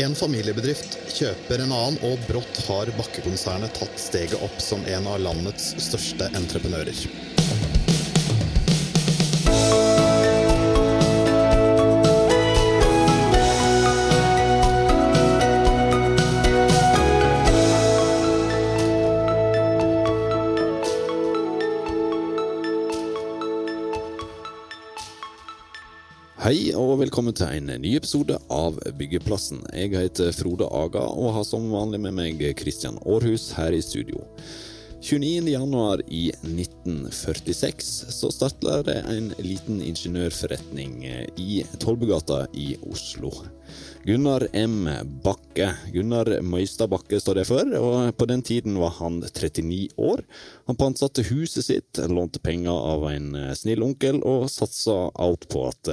En familiebedrift kjøper en annen, og brått har Bakke-konsernet tatt steget opp som en av landets største entreprenører. Hei og velkommen til en ny episode av Byggeplassen. Jeg heter Frode Aga og har som vanlig med meg Kristian Aarhus her i studio. 29.1 i 1946 så starta det en liten ingeniørforretning i Tollbugata i Oslo. Gunnar M. Bakke. Gunnar Møystad Bakke står det for, og på den tiden var han 39 år. Han pantsatte huset sitt, lånte penger av en snill onkel, og satsa alt på at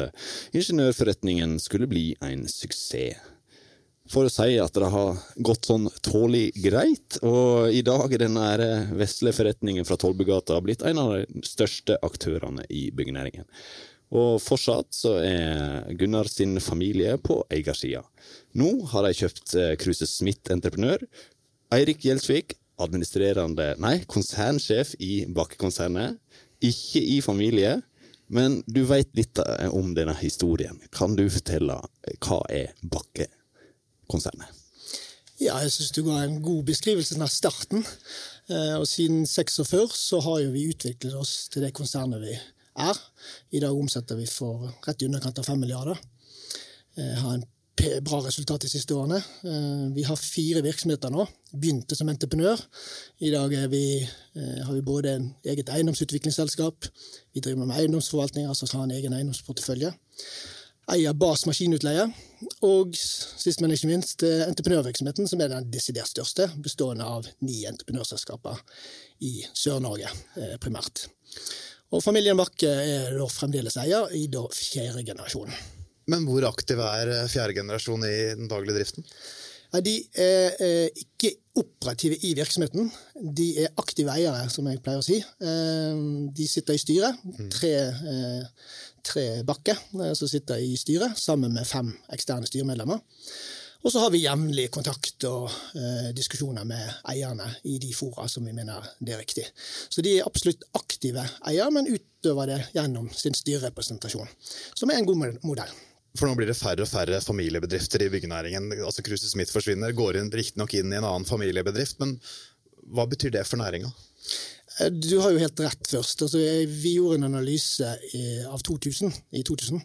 ingeniørforretningen skulle bli en suksess for å si at det har gått sånn tålelig greit. Og i dag er denne vesle forretningen fra Tollbugata blitt en av de største aktørene i byggenæringen. Og fortsatt så er Gunnar sin familie på eiersida. Nå har de kjøpt Kruse Smith Entreprenør. Eirik Gjelsvik, administrerende, nei, konsernsjef i Bakke-konsernet. Ikke i familie. Men du veit litt om denne historien. Kan du fortelle hva er Bakke? Konsernet? Ja, jeg syns du ga en god beskrivelse av starten. Og siden 46 så har jo vi utviklet oss til det konsernet vi er. I dag omsetter vi for rett i underkant av 5 milliarder. Har en bra resultat de siste årene. Vi har fire virksomheter nå. Begynte som entreprenør. I dag vi, har vi både en eget eiendomsutviklingsselskap, vi driver med eiendomsforvaltning, altså har en egen eiendomsportefølje eier Bas maskinutleie, og sist, men ikke minst entreprenørvirksomheten, som er den desidert største, bestående av ni entreprenørselskaper i Sør-Norge primært. Og familien Bakke er da fremdeles eier i da fjerde generasjon. Men hvor aktiv er fjerde generasjon i den daglige driften? Ja, de er ikke operative i virksomheten. De er aktive eiere, som jeg pleier å si. De sitter i styret. Tre tre Bakke som sitter i styret, sammen med fem eksterne styremedlemmer. Og så har vi jevnlig kontakt og eh, diskusjoner med eierne i de fora som vi mener det er riktig. Så de er absolutt aktive eiere, men utøver det gjennom sin styrerepresentasjon. Som er en god modell. For nå blir det færre og færre familiebedrifter i byggenæringen. Altså Kruse Smith forsvinner, går riktignok inn i en annen familiebedrift, men hva betyr det for næringa? Du har jo helt rett først. Altså, vi gjorde en analyse av 2000, i 2000.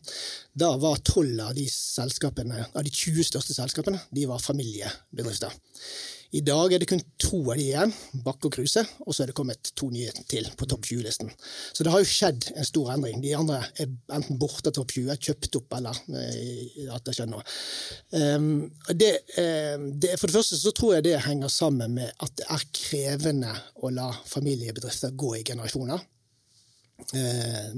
Da var tolv av de av de 20 største selskapene de var familiebedrifter. I dag er det kun to av de igjen, Bakke og Kruse, og så er det kommet to nye til på topp 20-listen. Så det har jo skjedd en stor endring. De andre er enten borte av topp 20, kjøpt opp, eller at det skjer noe. Det, det, for det første så tror jeg det henger sammen med at det er krevende å la familiebedrifter gå i generasjoner.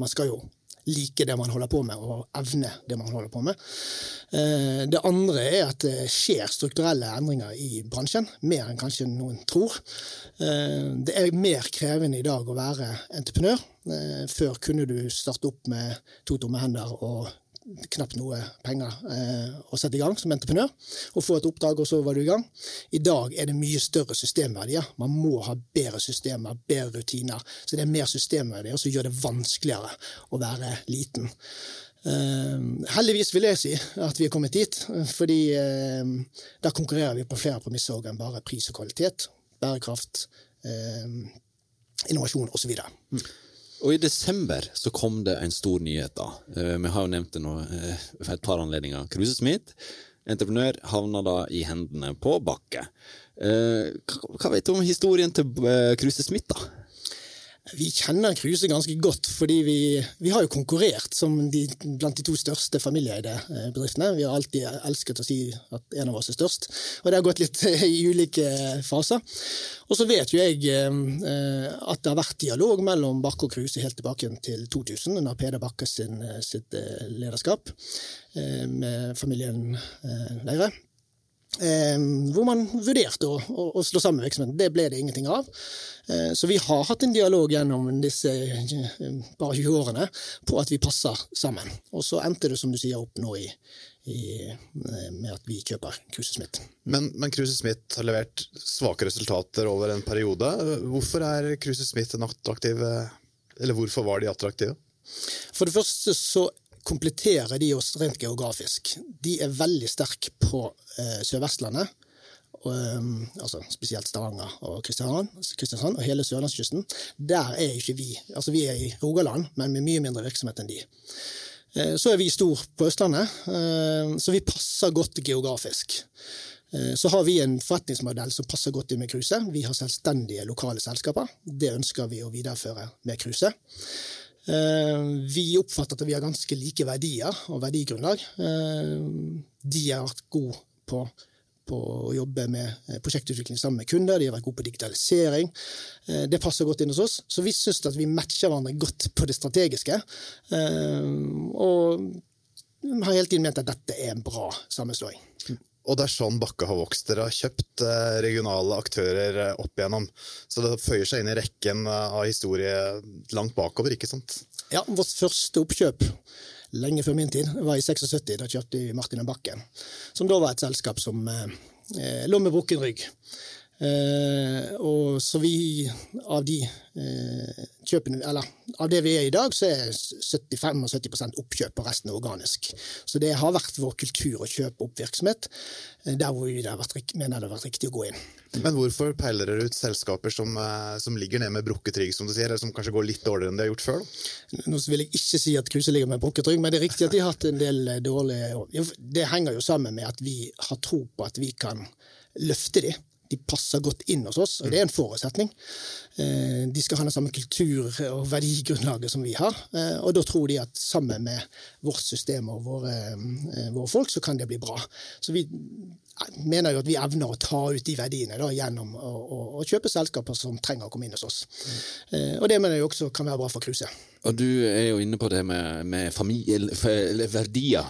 Man skal jo like det man holder på med, og evne det man holder på med. Det andre er at det skjer strukturelle endringer i bransjen, mer enn kanskje noen tror. Det er mer krevende i dag å være entreprenør. Før kunne du starte opp med to tomme hender og knapt noe penger å sette i gang som entreprenør, og få et oppdrag, og så var du i gang. I dag er det mye større systemverdier. Man må ha bedre systemer, bedre rutiner. Så det er mer systemverdier som gjør det vanskeligere å være liten. Eh, heldigvis vil jeg si at vi er kommet dit, fordi eh, da konkurrerer vi på flere premisser enn bare pris og kvalitet, bærekraft, eh, innovasjon osv. Mm. Og i desember så kom det en stor nyhet. da. Vi har jo nevnt det nå for et par anledninger. Kruse Smith, entreprenør, havna da i hendene på Bakke. Hva vet du om historien til Kruse Smith, da? Vi kjenner Kruse ganske godt, fordi vi, vi har jo konkurrert som de, blant de to største familieeide bedriftene. Vi har alltid elsket å si at en av oss er størst, og det har gått litt i ulike faser. Og så vet jo jeg at det har vært dialog mellom Bakke og Kruse helt tilbake til 2000, under Peder Bakkes sitt lederskap med familien Leire. Eh, hvor man vurderte å, å, å, slå sammen virksomheten. Det ble det ingenting av. Eh, så vi har hatt en dialog gjennom disse eh, bare 20 årene på at vi passer sammen. Og så endte det, som du sier, opp nå i, i, eh, med at vi kjøper Kruse Smith. Men, men Kruse Smith har levert svake resultater over en periode. Hvorfor er Kruse Smith en attraktiv Eller hvorfor var de attraktive? For det første så kompletterer de oss rent geografisk. De er veldig sterke på eh, Sør-Vestlandet, um, altså spesielt Stavanger og Kristiansand, og hele sørlandskysten. Der er ikke vi. Altså Vi er i Rogaland, men med mye mindre virksomhet enn de. Eh, så er vi stor på Østlandet, eh, så vi passer godt geografisk. Eh, så har vi en forretningsmodell som passer godt inn med Kruse. Vi har selvstendige lokale selskaper. Det ønsker vi å videreføre med Kruse. Eh, vi oppfatter at vi har ganske like verdier og verdigrunnlag. Eh, de har vært gode på, på å jobbe med eh, prosjektutvikling sammen med kunder, de har vært gode på digitalisering. Det passer godt inn hos oss. Så vi syns at vi matcher hverandre godt på det strategiske. Og har hele tiden ment at dette er en bra sammenslåing. Og det er sånn Bakke har vokst. Dere har kjøpt eh, regionale aktører eh, opp igjennom. Så det føyer seg inn i rekken eh, av historie langt bakover, ikke sant? Ja, vårt første oppkjøp lenge før min tid var i 76. Da kjøpte vi Martin og Bakken, som da var et selskap som eh, lå med brukken rygg. Eh, og så vi, av de eh, kjøpene, eller av det vi er i dag, så er 75-70 oppkjøp, og resten er organisk. Så det har vært vår kultur å kjøpe opp virksomhet eh, der hvor vi det vært, mener det har vært riktig å gå inn. Men hvorfor peiler dere ut selskaper som, som ligger ned med brukket rygg, som du sier, eller som kanskje går litt dårligere enn de har gjort før? Da? Nå vil jeg ikke si at Kruse ligger med brukket rygg, men det er riktig at de har hatt en del dårlige år. Det henger jo sammen med at vi har tro på at vi kan løfte de de passer godt inn hos oss, og det er en forutsetning. Eh, de skal ha den samme kultur- og verdigrunnlaget som vi har. Eh, og da tror de at sammen med vårt system og våre, eh, våre folk, så kan det bli bra. Så vi mener jo at vi evner å ta ut de verdiene da, gjennom å, å, å, kjøpe selskaper som trenger å komme inn hos oss. Mm. Og det mener jeg også kan være bra for Kruse. Og Du er jo inne på det med, med familie, verdier.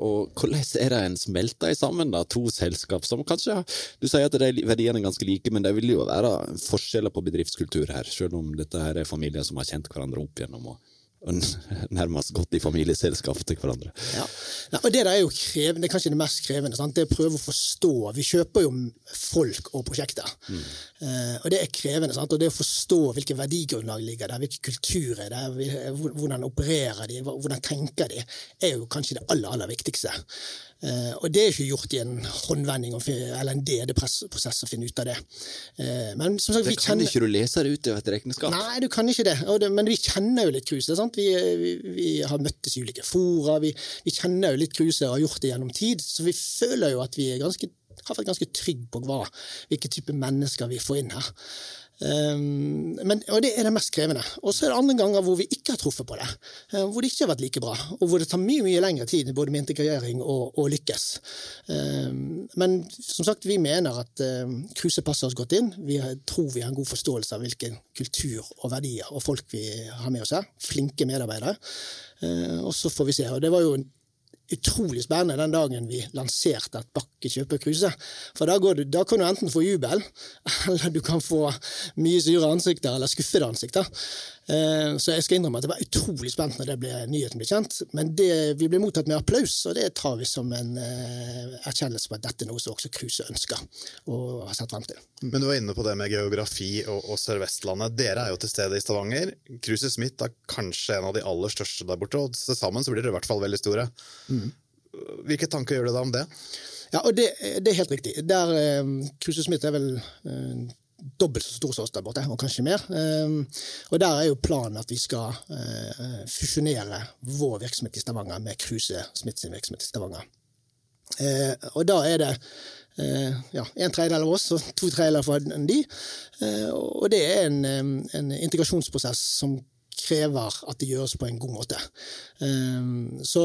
Og Hvordan er det en smelter sammen da, to selskap som kanskje Du sier at verdiene er ganske like, men det vil jo være forskjeller på bedriftskultur her, selv om dette her er familier som har kjent hverandre opp gjennom og nærmest gått i familieselskap til hverandre. Ja. Nei, og Det er jo krevende, det er kanskje det mest krevende. Sant? Det er å prøve å forstå. Vi kjøper jo folk og prosjekter. Mm. Uh, og det er krevende. Sant? Og det å forstå hvilke verdigrunnlag ligger der, hvilke kulturer det er, hvordan opererer de, hvordan tenker de, er jo kanskje det aller, aller viktigste. Uh, og det er ikke gjort i en håndvending eller en DD-prosess å finne ut av det. Uh, men som sagt, vi kan kjenner... ikke du lese det ut av et regnskap? Nei, du kan ikke det. det men vi kjenner jo litt Kruse. Vi, vi, vi, har møttes i ulike fora. Vi, vi kjenner jo litt Kruse og har gjort det gjennom tid. Så vi føler jo at vi ganske, har vært ganske trygge på hva, hvilke type mennesker vi får inn her. Um, men, og det er det mest krevende. Og så er det andre ganger hvor vi ikke har truffet på det. Uh, hvor det ikke har vært like bra, og hvor det tar mye mye lengre tid både med integrering og, og lykkes. Um, men som sagt, vi mener at Kruse uh, passer oss godt inn. Vi tror vi har en god forståelse av hvilken kultur og verdier og folk vi har med oss her. Flinke medarbeidere. Og så får vi se. Og det var jo en utrolig spennende den dagen vi lanserte et Bakke kjøper For da, du, da, kan du enten få jubel, eller du kan få mye sure ansikter eller skuffede ansikter. Eh, så jeg skal innrømme at det var utrolig spent når det ble, nyheten ble kjent. Men det, vi ble mottatt med applaus, og det tar vi som en uh, erkjennelse på at dette er noe som også Kruse ønsker og har sett frem til. Men du var inne på det med geografi og, og Sør-Vestlandet. Dere er jo til stede i Stavanger. Kruse Smith er kanskje en av de aller største der borte, og til sammen så blir dere i hvert fall veldig store. Mm. Hvilke tanker gjør du da om det? Ja, og det, det er helt riktig. Der, uh, Kruse Smith er vel uh, dobbelt så stor som oss der borte, og kanskje mer. Ehm, og Der er jo planen at vi skal eh, fusjonere vår virksomhet i Stavanger med Kruse Smith virksomhet i Stavanger. Eh, og da er det eh, ja, en tredjedel av oss og to tredjedeler fra de. Og det er en, en integrasjonsprosess som krever at det gjøres på en god måte. Ehm, så,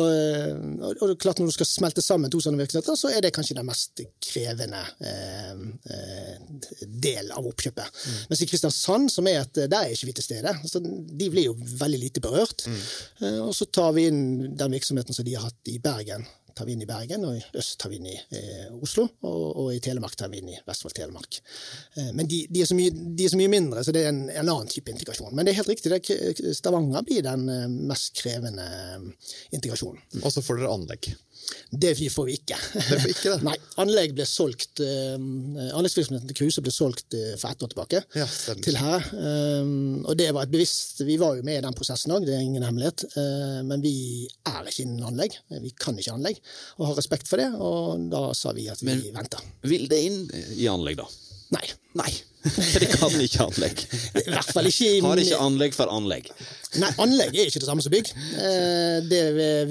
og klart Når du skal smelte sammen to sånne virksomheter, så er det kanskje den mest krevende ehm, eh, del av oppkjøpet. Mm. Mens i Kristiansand, som er et, der er ikke vi til stede. Så de blir jo veldig lite berørt. Mm. Eh, og så tar vi inn den virksomheten som de har hatt i Bergen tar vi inn i Bergen, og i øst tar vi inn i eh, Oslo, og, og, i Telemark tar vi inn i Vestfold Telemark. Eh, men de, de, er mye, de, er så mye, mindre, så det er en, en, annen type integrasjon. Men det er helt riktig, det, Stavanger blir den eh, mest krevende eh, integrasjonen. Og så får dere anlegg. Det får vi ikke. Det får ikke det. Nei, Anlegg ble solgt, uh, Anleggsvirksomheten til Kruse ble solgt uh, for ett år tilbake ja, til her. Um, og det var et bevisst Vi var jo med i den prosessen òg, det er ingen hemmelighet. Uh, men vi er ikke innen anlegg. Vi kan ikke anlegg, og har respekt for det. Og da sa vi at vi men, venter. Vil det inn i anlegg, da? Nei. Nei. For de kan ikke anlegg. I hvert fall ikke i, Har ikke anlegg for anlegg. Nei, anlegg er ikke det samme som bygg. Eh, det,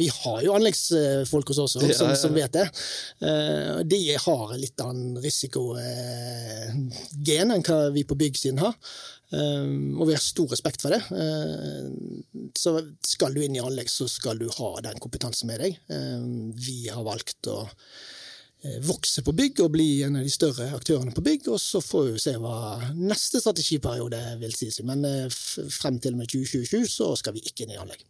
vi har jo anleggsfolk hos oss som, ja, ja. som vet det. Eh, de har litt annen risikogen enn hva vi på byggsiden har. Eh, og vi har stor respekt for det. Så skal du inn i anlegg, så skal du ha den kompetansen med deg. Vi har valgt å Eh, vokse på bygg og bli en av de større aktørene på bygg. Og så får vi se hva neste strategiperiode vil si. Men eh, frem til og med 2027 så skal vi ikke inn i anlegg.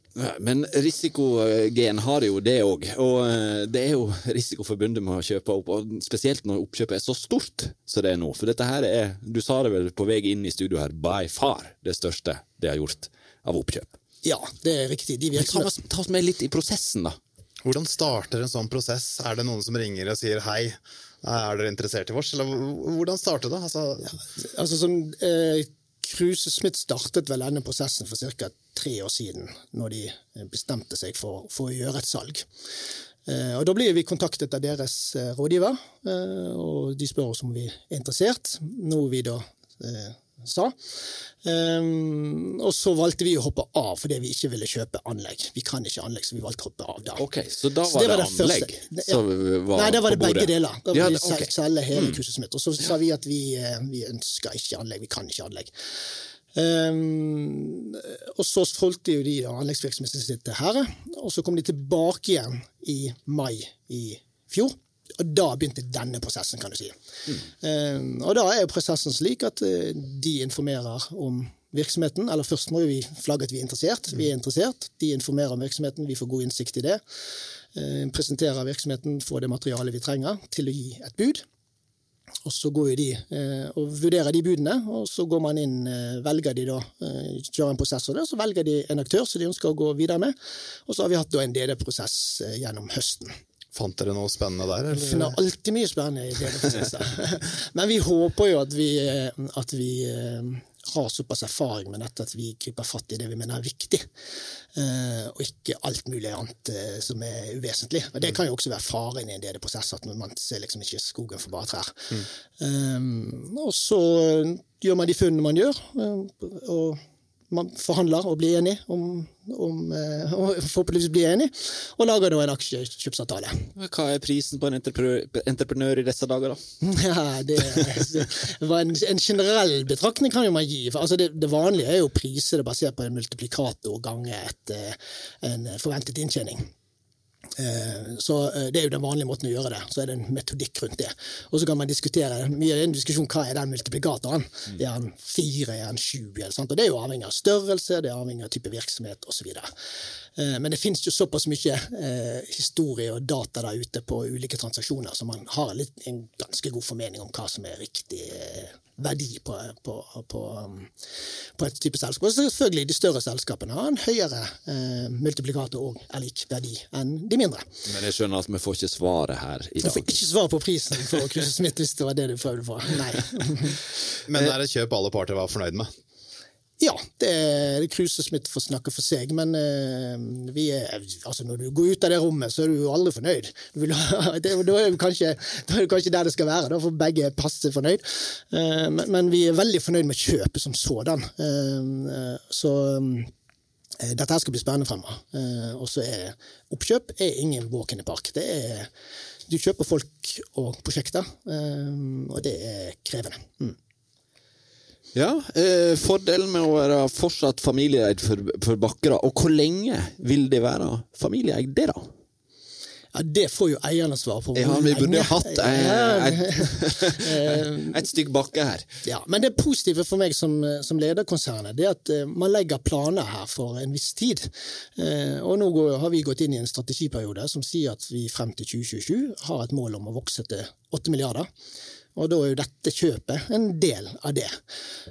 Men risikogen har jo det òg, og eh, det er jo risiko forbundet med å kjøpe opp. og Spesielt når oppkjøpet er så stort som det er nå. For dette her er, du sa det vel på vei inn i studio her, by far det største det har gjort av oppkjøp. Ja, det er riktig. De ta, ta oss med litt i prosessen, da. Hvordan starter en sånn prosess? Er det noen som ringer og sier hei, er dere interessert i vårs? Eller hvordan starter det? Altså, ja, altså som, eh, Kruse Smith startet vel denne prosessen for ca. tre år siden, når de bestemte seg for, for å gjøre et salg. Eh, og Da blir vi kontaktet av deres eh, rådgiver, eh, og de spør oss om vi er interessert. Noe vi da eh, sa. Um, og så valgte vi å hoppe av fordi vi ikke ville kjøpe anlegg. Vi kan ikke anlegg, så vi valgte å hoppe av da. Ok, Så da var så det, var det, anlegg første, ja. var Nei, da var det begge deler. Da ja, vi okay. selge hele mm. kurset mitt. Og så sa vi at vi, eh, vi, ønsker ikke anlegg, vi kan ikke anlegg. Um, og så solgte jo de anleggsvirksomheten sin til Herre, og så kom de tilbake igjen i mai i fjor. Og da begynte denne prosessen, kan du si. Mm. Uh, og da er jo prosessen slik at uh, de informerer om virksomheten. Eller først må vi flagge at vi er interessert. Vi er interessert. De informerer om virksomheten, vi får god innsikt i det. Uh, presenterer virksomheten, får det materialet vi trenger til å gi et bud. Og så går de eh, og vurderer de budene, og så går man inn, eh, velger de da, eh, kjører en prosessor og så velger de en aktør som de ønsker å gå videre med. Og så har vi hatt en DD-prosess eh, gjennom høsten. Fant dere noe spennende der? Eller? Vi finner alltid mye spennende i DD-prosesser. Men vi håper jo at vi, eh, at vi eh, har såpass erfaring med dette at vi griper fatt i det vi mener er viktig, eh, og ikke alt mulig annet som er uvesentlig. Og Det kan jo også være faren i en del prosess, at man ser liksom ikke skogen for bare trær. Mm. Um, og så gjør man de funnene man gjør, og man forhandler og blir enig om, om eh, og forhåpentligvis blir enig, og lager da en aksjekjøpsavtale. Hva er prisen på en entreprenør, i disse dager, da? Ja, det, var en, en, generell betraktning kan jo man gi. For, altså det, det, vanlige er jo priser basert på en multiplikator ganger et, eh, en forventet inntjening. Eh, så eh, Det er jo den vanlige måten å gjøre det. Så er det en metodikk rundt det. Og så kan man diskutere mye en diskusjon hva er den multiplikatoren. Mm. Er den fire, er den sju? Og Det er jo avhengig av størrelse, det er avhengig av type virksomhet osv. Eh, men det finnes jo såpass mye historie og data der ute på ulike transaksjoner, så man har en ganske god formening om hva som er riktig verdi på, på, på, um, på, et type selskap. Og selvfølgelig de større selskapene har en høyere multiplikator og er lik verdi enn de mindre. Men jeg skjønner at vi får ikke svaret her i dag. Vi får ikke svar på prisen for Kruse Smith hvis det var det du prøvde på. Nei. Men er det kjøp alle parter var fornøyd med? Ja, det er Kruse Smith får snakke for seg, men uh, vi er, altså når du går ut av det rommet, så er du jo aldri fornøyd. Du vil, det, da, er kanskje, da, er du kanskje, der det skal være, da får begge passe fornøyd. Uh, men, men, vi er veldig fornøyd med kjøpet som sådan. Uh, så um, dette her skal bli spennende fremover. og så er oppkjøp er ingen walk in the park. Er, du kjøper folk og prosjekter, og det er krevende. Mm. Ja, eh, Fordelen med å være fortsatt familieeid for, for Bakkera, og hvor lenge vil det være familieeid, det da? Ja, Det får jo eierne svare på. Ja, vi burde jo hatt eh, et, et stykk bakke her. Ja, Men det positive for meg som, som leder konsernet, det er at eh, man legger planer her for en viss tid. Eh, og nå går, har vi gått inn i en strategiperiode som sier at vi frem til 2027 har et mål om å vokse til 8 milliarder. Og da er jo dette kjøpet en del av det.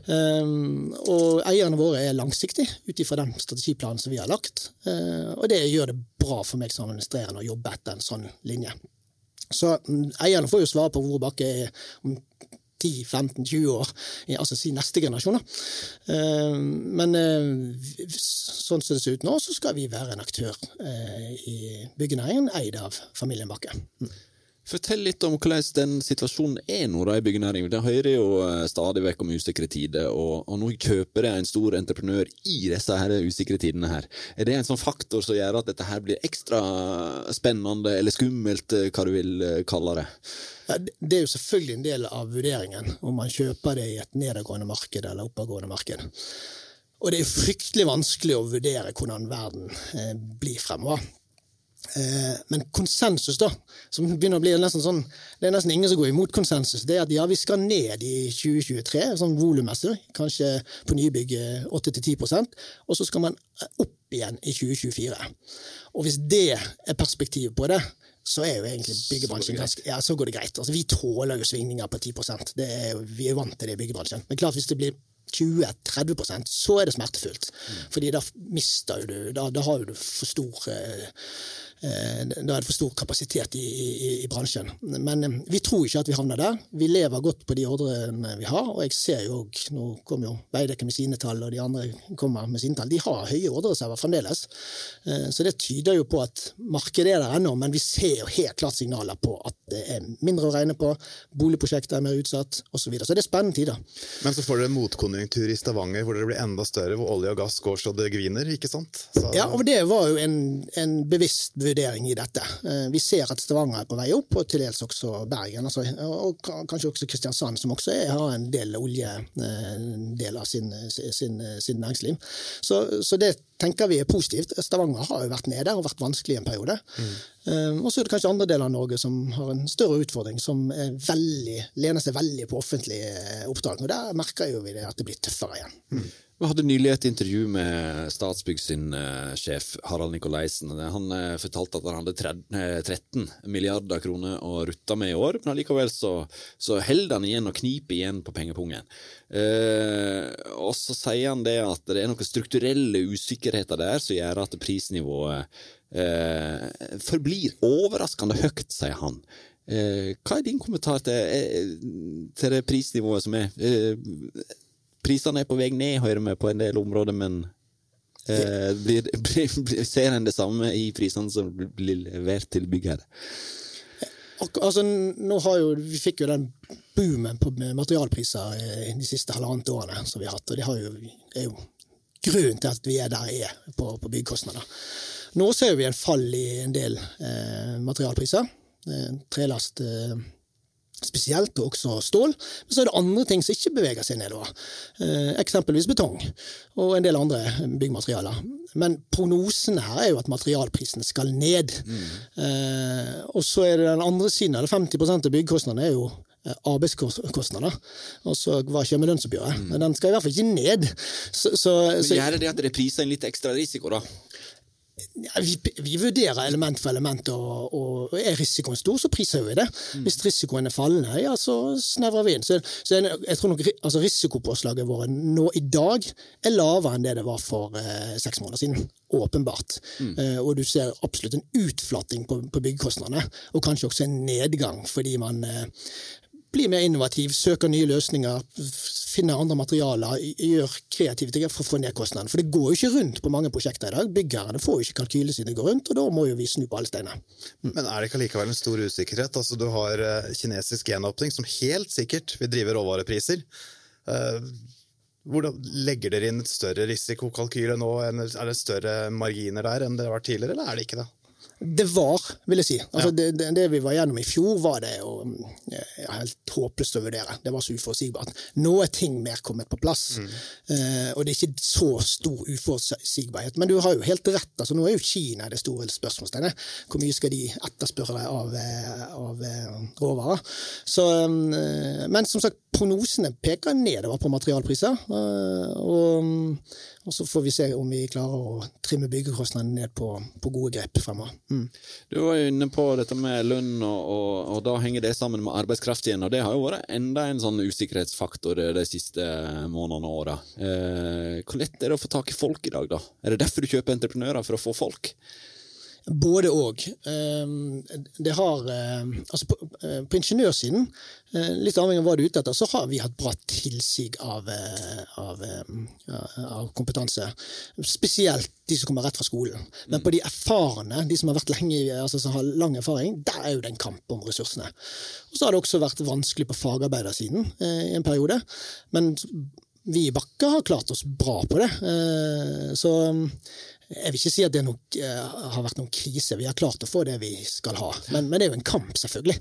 Um, og eierne våre er langsiktige ut ifra den strategiplanen som vi har lagt. Uh, og det gjør det bra for meg som administrerende å jobbe etter en sånn linje. Så um, eierne får jo svare på hvor Bakke er om 10-15-20 år, altså si neste generasjon. da. Uh, men uh, sånn som det ser ut nå, så skal vi være en aktør uh, i byggenæringen eid av familien Bakke. Fortell litt om hvordan den situasjonen er nå da i byggenæringen. Det hører jo eh, stadig vekk om usikre tider, og, og nå kjøper jeg en stor entreprenør i disse her usikre tidene her. Er det en sånn faktor som gjør at dette her blir ekstra spennende eller skummelt, eh, hva du vil eh, kalle det? Ja, det- er jo selvfølgelig en del av vurderingen om man kjøper det i et nedadgående marked eller oppadgående marked. Og det er fryktelig vanskelig å vurdere hvordan verden blir fremover. Eh, men konsensus, da, som begynner å bli nesten sånn Det er nesten ingen som går imot konsensus. Det er at ja, vi skal ned i 2023, sånn volummessig, kanskje på nybygg eh, 8-10% og så skal man eh, opp igjen i 2024. Og hvis det er perspektivet på det, så er jo egentlig byggebransjen ganske Ja, så går det greit. Altså, vi tåler jo svingninger på 10 det er, Vi er vant til det i byggebransjen. Men klart, hvis det blir 20-30% så er det smertefullt. Fordi da mister du Da, da har du for stor eh, eh, da er det for stor kapasitet i, i, i bransjen. Men eh, vi tror ikke at vi havner der. Vi lever godt på de ordrene vi har, og jeg ser jo Nå kommer jo Veidekke med sine tall, og de andre kommer med sine tall. De har høye ordreserver fremdeles. Eh, Så det tyder jo på at markedet er der ennå, men vi ser jo helt klart signaler på at det er mindre å regne på, boligprosjekter er mer utsatt osv. Så, videre. så det er spennende tider. Men så får dere en motkonjunktur i Stavanger hvor dere blir enda større, hvor olje og gass går så det griner, ikke sant? Så, Ja, og det var jo en, en bevisst vurdering i dette. Eh, Vi ser at Stavanger er på vei opp, og til dels også Bergen. Altså, og kanskje også Kristiansand, som også er, har en del olje, eh, av sin, sin, sin næringsliv. Så, så det tenker vi er positivt. Stavanger har jo vært nede og vært vanskelig en periode. Mm. Og så er det kanskje andre deler av Norge som har en større utfordring, som veldig, lener seg veldig på offentlige eh, oppdrag. Og der merker jo vi det at det blir tøffere igjen. Vi hadde nylig et intervju med Statsbygg sin eh, sjef Harald Nikolaisen. Han eh, fortalte at han hadde eh, 13 milliarder kroner å rutte med i år, men allikevel så, så holder han igjen og kniper igjen på pengepungen. Eh, og så sier han det at det er noen strukturelle usikkerheter der som gjør at prisnivået eh, forblir overraskende høyt, sier han. Eh, hva er din kommentar til, eh, til det prisnivået som er? Prisene er på vei ned, hører vi på en del områder, men eh, blir, blir, blir, ser en det samme i prisene som blir levert til byggherre? Altså, nå har jo, vi fikk jo den boomen på materialpriser eh, de siste halvannet årene som vi har hatt, og det har jo, er jo grunnen til at vi er der vi er på, på byggekostnader. Nå ser vi en fall i en del eh, materialpriser. Eh, trelast eh, spesielt, og også stål. Men så er det andre ting som ikke beveger seg nedover. Eh, eksempelvis betong og en del andre byggmaterialer. Men prognosen her er jo at materialprisene skal ned. Eh, og så er det den andre siden, eller 50% av byggekostnadene er jo eh, arbeidskostnader. Og så hva skjer med lønnsoppgjøret? Men Den skal i hvert fall ikke ned. Så, så, Men Gjør det at det priser inn litt ekstra risiko, da? Vi, vi vurderer element for element, og, og er risikoen stor, så priser vi det. Hvis risikoen er fallende, ja, så snevrer vi inn. Så, så jeg, jeg tror nok altså, Risikopåslaget vårt nå i dag er lavere enn det det var for eh, seks måneder siden. Åpenbart. Eh, og du ser absolutt en utflating på, på byggekostnadene, og kanskje også en nedgang, fordi man eh, blir mer innovativ, søker nye løsninger, finner andre materialer, gjør kreative ting for å få ned kostnaden. For det går jo ikke rundt på mange prosjekter i dag. Byggerne får jo ikke kalkyle sine går rundt, og da må jo vi snu på alle steiner. Men er det ikke allikevel en stor usikkerhet? Altså, du har eh, kinesisk gjenåpning som helt sikkert vil drive råvarepriser. Eh, hvordan Legger dere inn et større risikokalkyle nå? Er det større marginer der enn det har vært tidligere, eller er det ikke det? Det var, vil jeg si. Altså, det, det, det, vi var gjennom i fjor, var det jo ja, helt håpløst å vurdere. Det var så uforutsigbart. Nå er ting mer kommet på plass, mm. eh, og det er ikke så stor uforutsigbarhet. Men du har jo helt rett. altså Nå er jo Kina det store spørsmålstegnet. Hvor mye skal de etterspørre av, eh, av eh, råvarer? Så, eh, men som sagt, prognosene peker nedover på materialpriser. og og så får vi se om vi klarer å trimme byggekostnadene ned på, på, gode grep fremover. Mm. Du var jo inne på dette med lønn, og, og, og, da henger det sammen med arbeidskraft igjen. og Det har jo vært enda en sånn usikkerhetsfaktor de siste månedene og åra. Eh, hvor lett er det å få tak i folk i dag, da? Er det derfor du kjøper entreprenører, for å få folk? Både òg. Ehm, det har ehm, Altså, på, eh, på, ingeniørsiden, eh, litt avhengig av hva du er ute etter, så har vi hatt bra tilsig av, eh, av, av, kompetanse. Spesielt de som kommer rett fra skolen. Men på de erfarne, de som har lenge, altså som har lang erfaring, der er jo det en kamp om ressursene. Og så har det også vært vanskelig på fagarbeidersiden i en periode. Men vi i Bakke har klart oss bra på det. Så jeg vil ikke si at det nok, uh, har vært noen krise. Vi har klart å få det vi skal ha. Men, men, det er jo en kamp, selvfølgelig.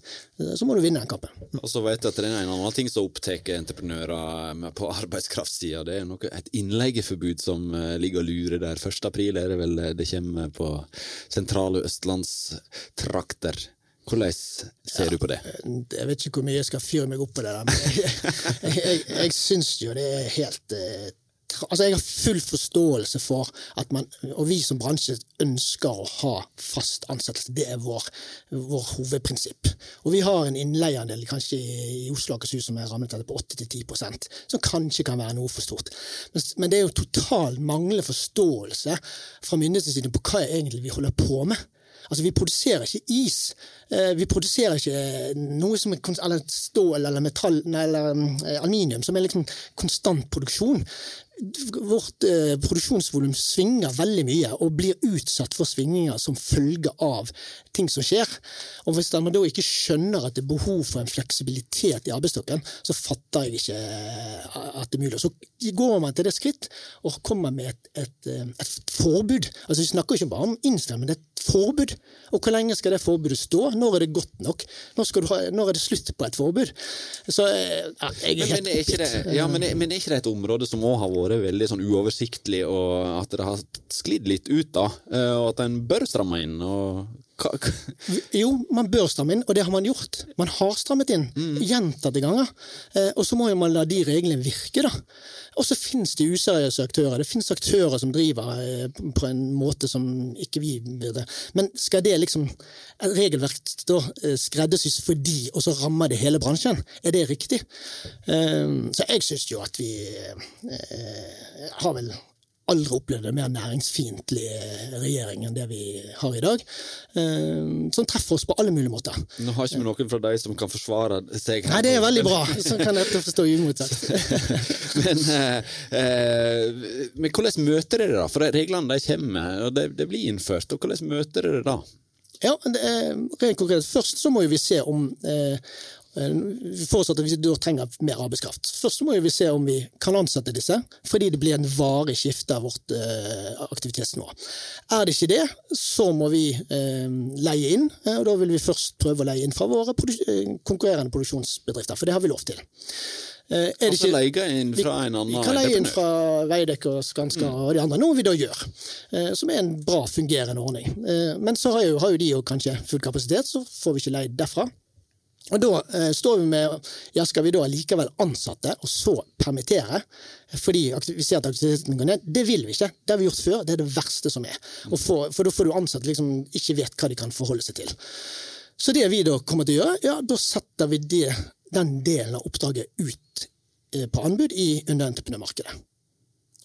Så må du vinne den kampen. Og så vet jeg at det er en annen ting som opptar entreprenører på arbeidskraftsida. Det er noe, et innleieforbud som ligger og lurer der. 1. april er det vel det kommer på sentrale østlandstrakter. Hvordan ser ja, du på det? Jeg vet ikke hvor mye jeg skal fyre meg opp på det der. Men jeg, jeg, jeg, jeg syns jo det er helt uh, altså Jeg har full forståelse for at man, og vi som bransje, ønsker å ha fast ansettelse. Det er vår, vår hovedprinsipp. Og vi har en innleieandel kanskje i Oslo og Akershus som er rammet på 8-10% som kanskje kan være noe for stort. Men, men det er jo total manglende forståelse fra myndighetenes side på hva egentlig vi holder på med. Altså, Vi produserer ikke is. Eh, vi produserer ikke noe som er, eller stål eller metall eller eh, aluminium, som er liksom konstant produksjon vårt eh, produksjonsvolum svinger veldig mye og blir utsatt for svingninger som følge av ting som skjer. Og Hvis man da ikke skjønner at det er behov for en fleksibilitet i arbeidsstokken, så fatter jeg ikke eh, at det er mulig. Så går man til det skritt og kommer med et, et, eh, et forbud. Altså Vi snakker ikke bare om innstilling, men et forbud. Og hvor lenge skal det forbudet stå? Når er det godt nok? Når, ha, når er det slutt på et forbud? Så ja, jeg er helt men, men, er det, ja, men, men er ikke det et område som òg har vært vært veldig sånn uoversiktlig, og at det har sklidd litt ut, da. Eh, og at en bør stramme inn. og jo, man bør stramme inn, og det har man gjort. Man har strammet inn mm. gjentatte ganger. Eh, og så må man la de reglene virke, da. Og så finnes det useriøse aktører. Det finnes aktører som driver eh, på en måte som ikke vi burde. Men skal det liksom et regelverk da skreddersys for de, og så rammer det hele bransjen? Er det riktig? Så jeg syns jo at vi har vel aldri opplevd en mer næringsfiendtlig regjering enn det vi har i dag. Eh, som treffer oss på alle mulige måter. Nå har ikke vi noen fra deg som kan forsvare seg. Nei, det er veldig bra. Så kan dette forstå uimotsagt. men, eh, eh, men hvordan møter dere da? For reglene de kommer, og det, det blir innført. og Hvordan møter dere da? Ja, rent konkret. Først så må vi se om, eh, Eh, vi forutsetter at vi da trenger mer arbeidskraft. Først må vi se om vi kan ansette disse, fordi det blir en varig skifte av vårt eh, aktivitetsnivå. Er det ikke det, så må vi eh, leie inn. Og Da vil vi først prøve å leie inn fra våre konkurrerende produksjonsbedrifter, for det har vi lov til. Er altså ikke, leie inn fra en annen Vi kan leie inn fra Veidekke og Skanska mm. og de andre, noe vi da gjør. som er en bra fungerende ordning. men så har jo, har jo de jo kanskje full kapasitet, så får vi ikke leid derfra. Og Da eh, står vi med ja, skal vi da likevel ansatte og så permittere fordi vi ser at aktiviteten går ned? Det vil vi ikke. Det har vi gjort før. Det er det verste som er. For, for da får du ansatte liksom ikke vet hva de kan forholde seg til. Så det vi da kommer til å gjøre, ja, da setter vi det, den delen av oppdraget ut eh, på anbud i underentreprenørmarkedet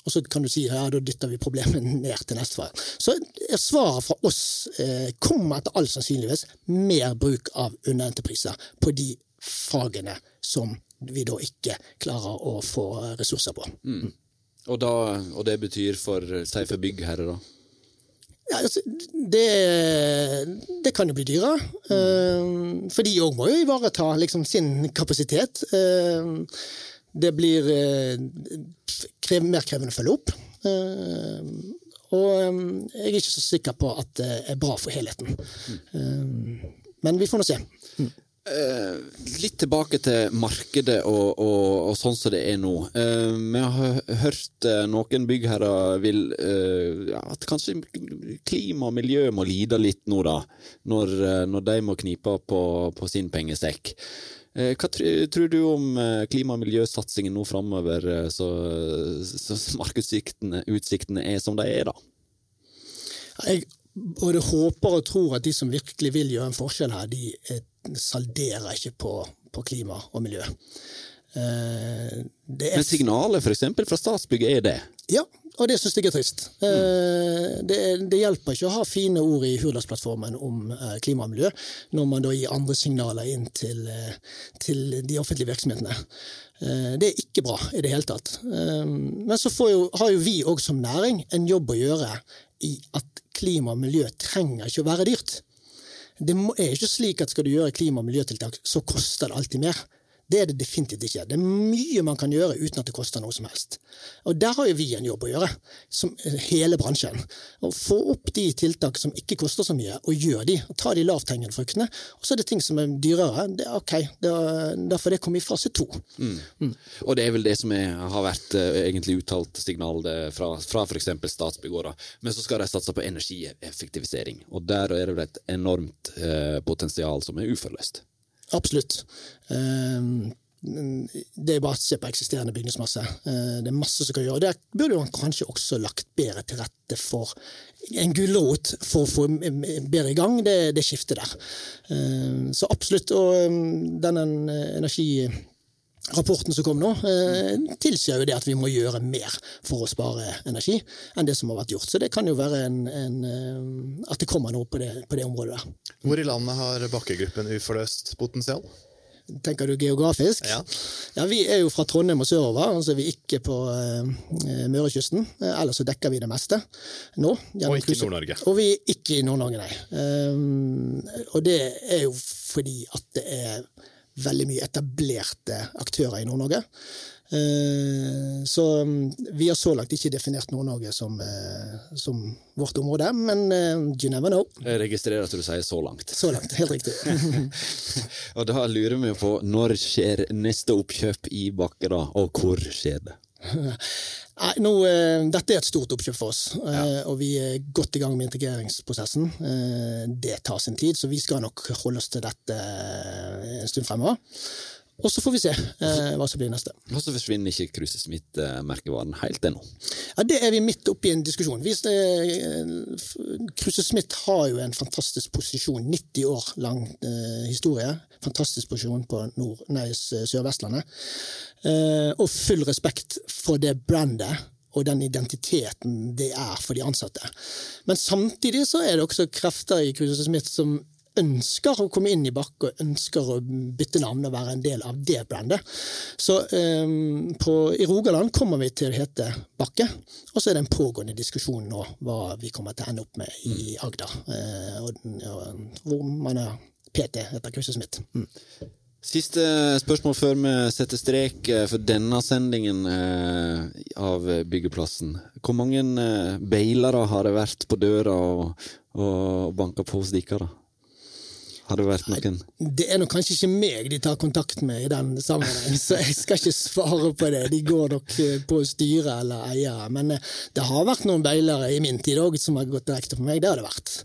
og så kan du si ja, da dytter vi problemet ned til neste fall. Så svaret fra oss eh, kommer etter all sannsynligvis mer bruk av underentrepriser på de fagene som vi da ikke klarer å få ressurser på. Mm. Og, da, og, det betyr for, si for byggherre, da? Ja, altså, det, det, kan jo bli dyrere. Mm. For de òg må jo ivareta liksom, sin kapasitet. Uh, det blir eh, mer krevende å følge opp. Eh, Og um, jeg er ikke så sikker på at det er bra for helheten. Um, men vi får nå se. Eh, litt tilbake til markedet og, og, og sånn som det er nå. Eh, vi har hørt eh, noen byggherrer vil eh, ja, at kanskje klima og miljø må lide litt nå, da. Når, eh, når de må knipe på, på sin pengesekk. Eh, hva tror du om klima- og miljøsatsingen nå framover, så, så markedsutsiktene er som de er, da? Jeg både håper og tror at de som virkelig vil gjøre en forskjell her, de salderer ikke på, på klima og miljø. Eh, Men signalet f.eks. fra Statsbygg er det? Ja, og det syns jeg er trist. Mm. Det, det, hjelper ikke å ha fine ord i Hurdalsplattformen om eh, klima og miljø, når man da gir andre signaler inn til, til de offentlige virksomhetene. Det er ikke bra i det hele tatt. Men så jo, har jo vi òg som næring en jobb å gjøre i at klima og miljø trenger ikke å være dyrt. Det er ikke slik at skal du gjøre klima- og miljøtiltak, så koster det alltid mer. Det er det definitivt ikke. Det er mye man kan gjøre uten at det koster noe som helst. Og Der har jo vi en jobb å gjøre, som hele bransjen. Å få opp de tiltak som ikke koster så mye, og gjøre de. og Ta de lavthengende fruktene. Og så er det ting som er dyrere. Det er ok, da får det komme i fase to. Mm. Mm. Og det er vel det som er, har vært uh, egentlig uttalt signal fra, fra f.eks. Statsbygg. Men så skal de satse på energieffektivisering. Og der er det et enormt uh, potensial som er uforløst. Absolutt. Ehm, det er bare å se på eksisterende bygningsmasse. Eh, det er masse som kan gjøre. Der burde man kanskje også lagt bedre til rette for en gulrot for å få bedre i gang det, det skiftet der. Ehm, så absolutt. Og denne energi Rapporten som kom nå, eh, tilsier jo det at vi må gjøre mer for å spare energi enn det som har vært gjort. Så det kan jo være en, en, eh, at det kommer noe på det, på det, området der. Hvor i landet har bakkegruppen uforløst potensial? Tenker du geografisk? Ja. ja vi er jo fra Trondheim og sørover, altså vi er ikke på uh, Mørekysten. Ellers så dekker vi det meste nå. Og ikke i Nord-Norge. Og vi er ikke i Nord-Norge, nei. Um, og det er jo fordi at det er veldig mye etablerte aktører i Nord-Norge. Eh, så mm, vi har så langt ikke definert Nord-Norge som, eh, som, vårt område, men eh, you never know. Jeg registrerer at du sier så langt. Så langt, helt riktig. og da lurer vi på når skjer neste oppkjøp i Bakke, da, og hvor skjer det? Nei, nå, uh, Dette er et stort oppkjøp for oss, uh, ja. og vi er godt i gang med integreringsprosessen. Uh, det tar sin tid, så vi skal nok holde oss til dette en stund fremover. Og så får vi se eh, hva som blir neste. Og så forsvinner ikke Kruse Smith-merkevaren helt ennå? Ja, Det er vi midt oppi en diskusjon. Kruse Smith har jo en fantastisk posisjon, 90 år lang eh, historie. Fantastisk posisjon på Sør-Vestlandet. Eh, og full respekt for det brandet og den identiteten det er for de ansatte. Men samtidig så er det også krefter i Kruse Smith som ønsker å komme inn i Bakke og ønsker å bytte navn og være en del av det brandet. Så um, på, i Rogaland kommer vi til å hete Bakke, og så er det en pågående diskusjon nå hva vi kommer til å ende opp med i mm. Agder, uh, og, og, hvor man er PT etter kurset mitt. Mm. Siste spørsmål før vi setter strek eh, for denne sendingen eh, av Byggeplassen. Hvor mange beilere har det vært på døra og, og banka på hos dere? Har det vært noen Det er nok kanskje ikke meg de tar kontakt med i den sammenheng, så jeg skal ikke svare på det. De går nok eh, på styret eller eiere. Men eh, det har vært noen beilere i min tid òg som har gått direkte på meg. Det har det vært.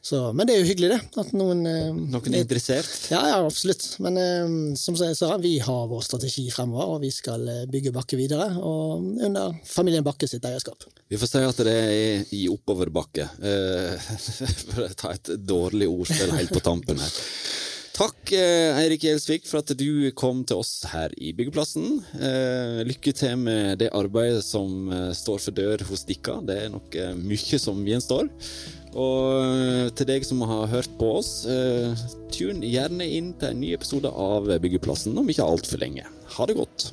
Så, men det er jo hyggelig, det. At noen eh, Noen er interessert? Ja, ja, absolutt. Men eh, som jeg sa, vi har vår strategi fremover, og vi skal eh, bygge Bakke videre. Og under familien Bakke sitt eierskap. Vi får si at det er i oppoverbakke, eh, for å ta et dårlig ordspill helt på tampen her. Takk, Eirik Gjelsvik, for at du kom til oss her i Byggeplassen. Lykke til med det arbeidet som står for dør hos dere. Det er nok mye som gjenstår. Og eh, til deg som har hørt på oss, uh, tune gjerne inn til en ny episode av Byggeplassen om ikke altfor lenge. Ha det godt.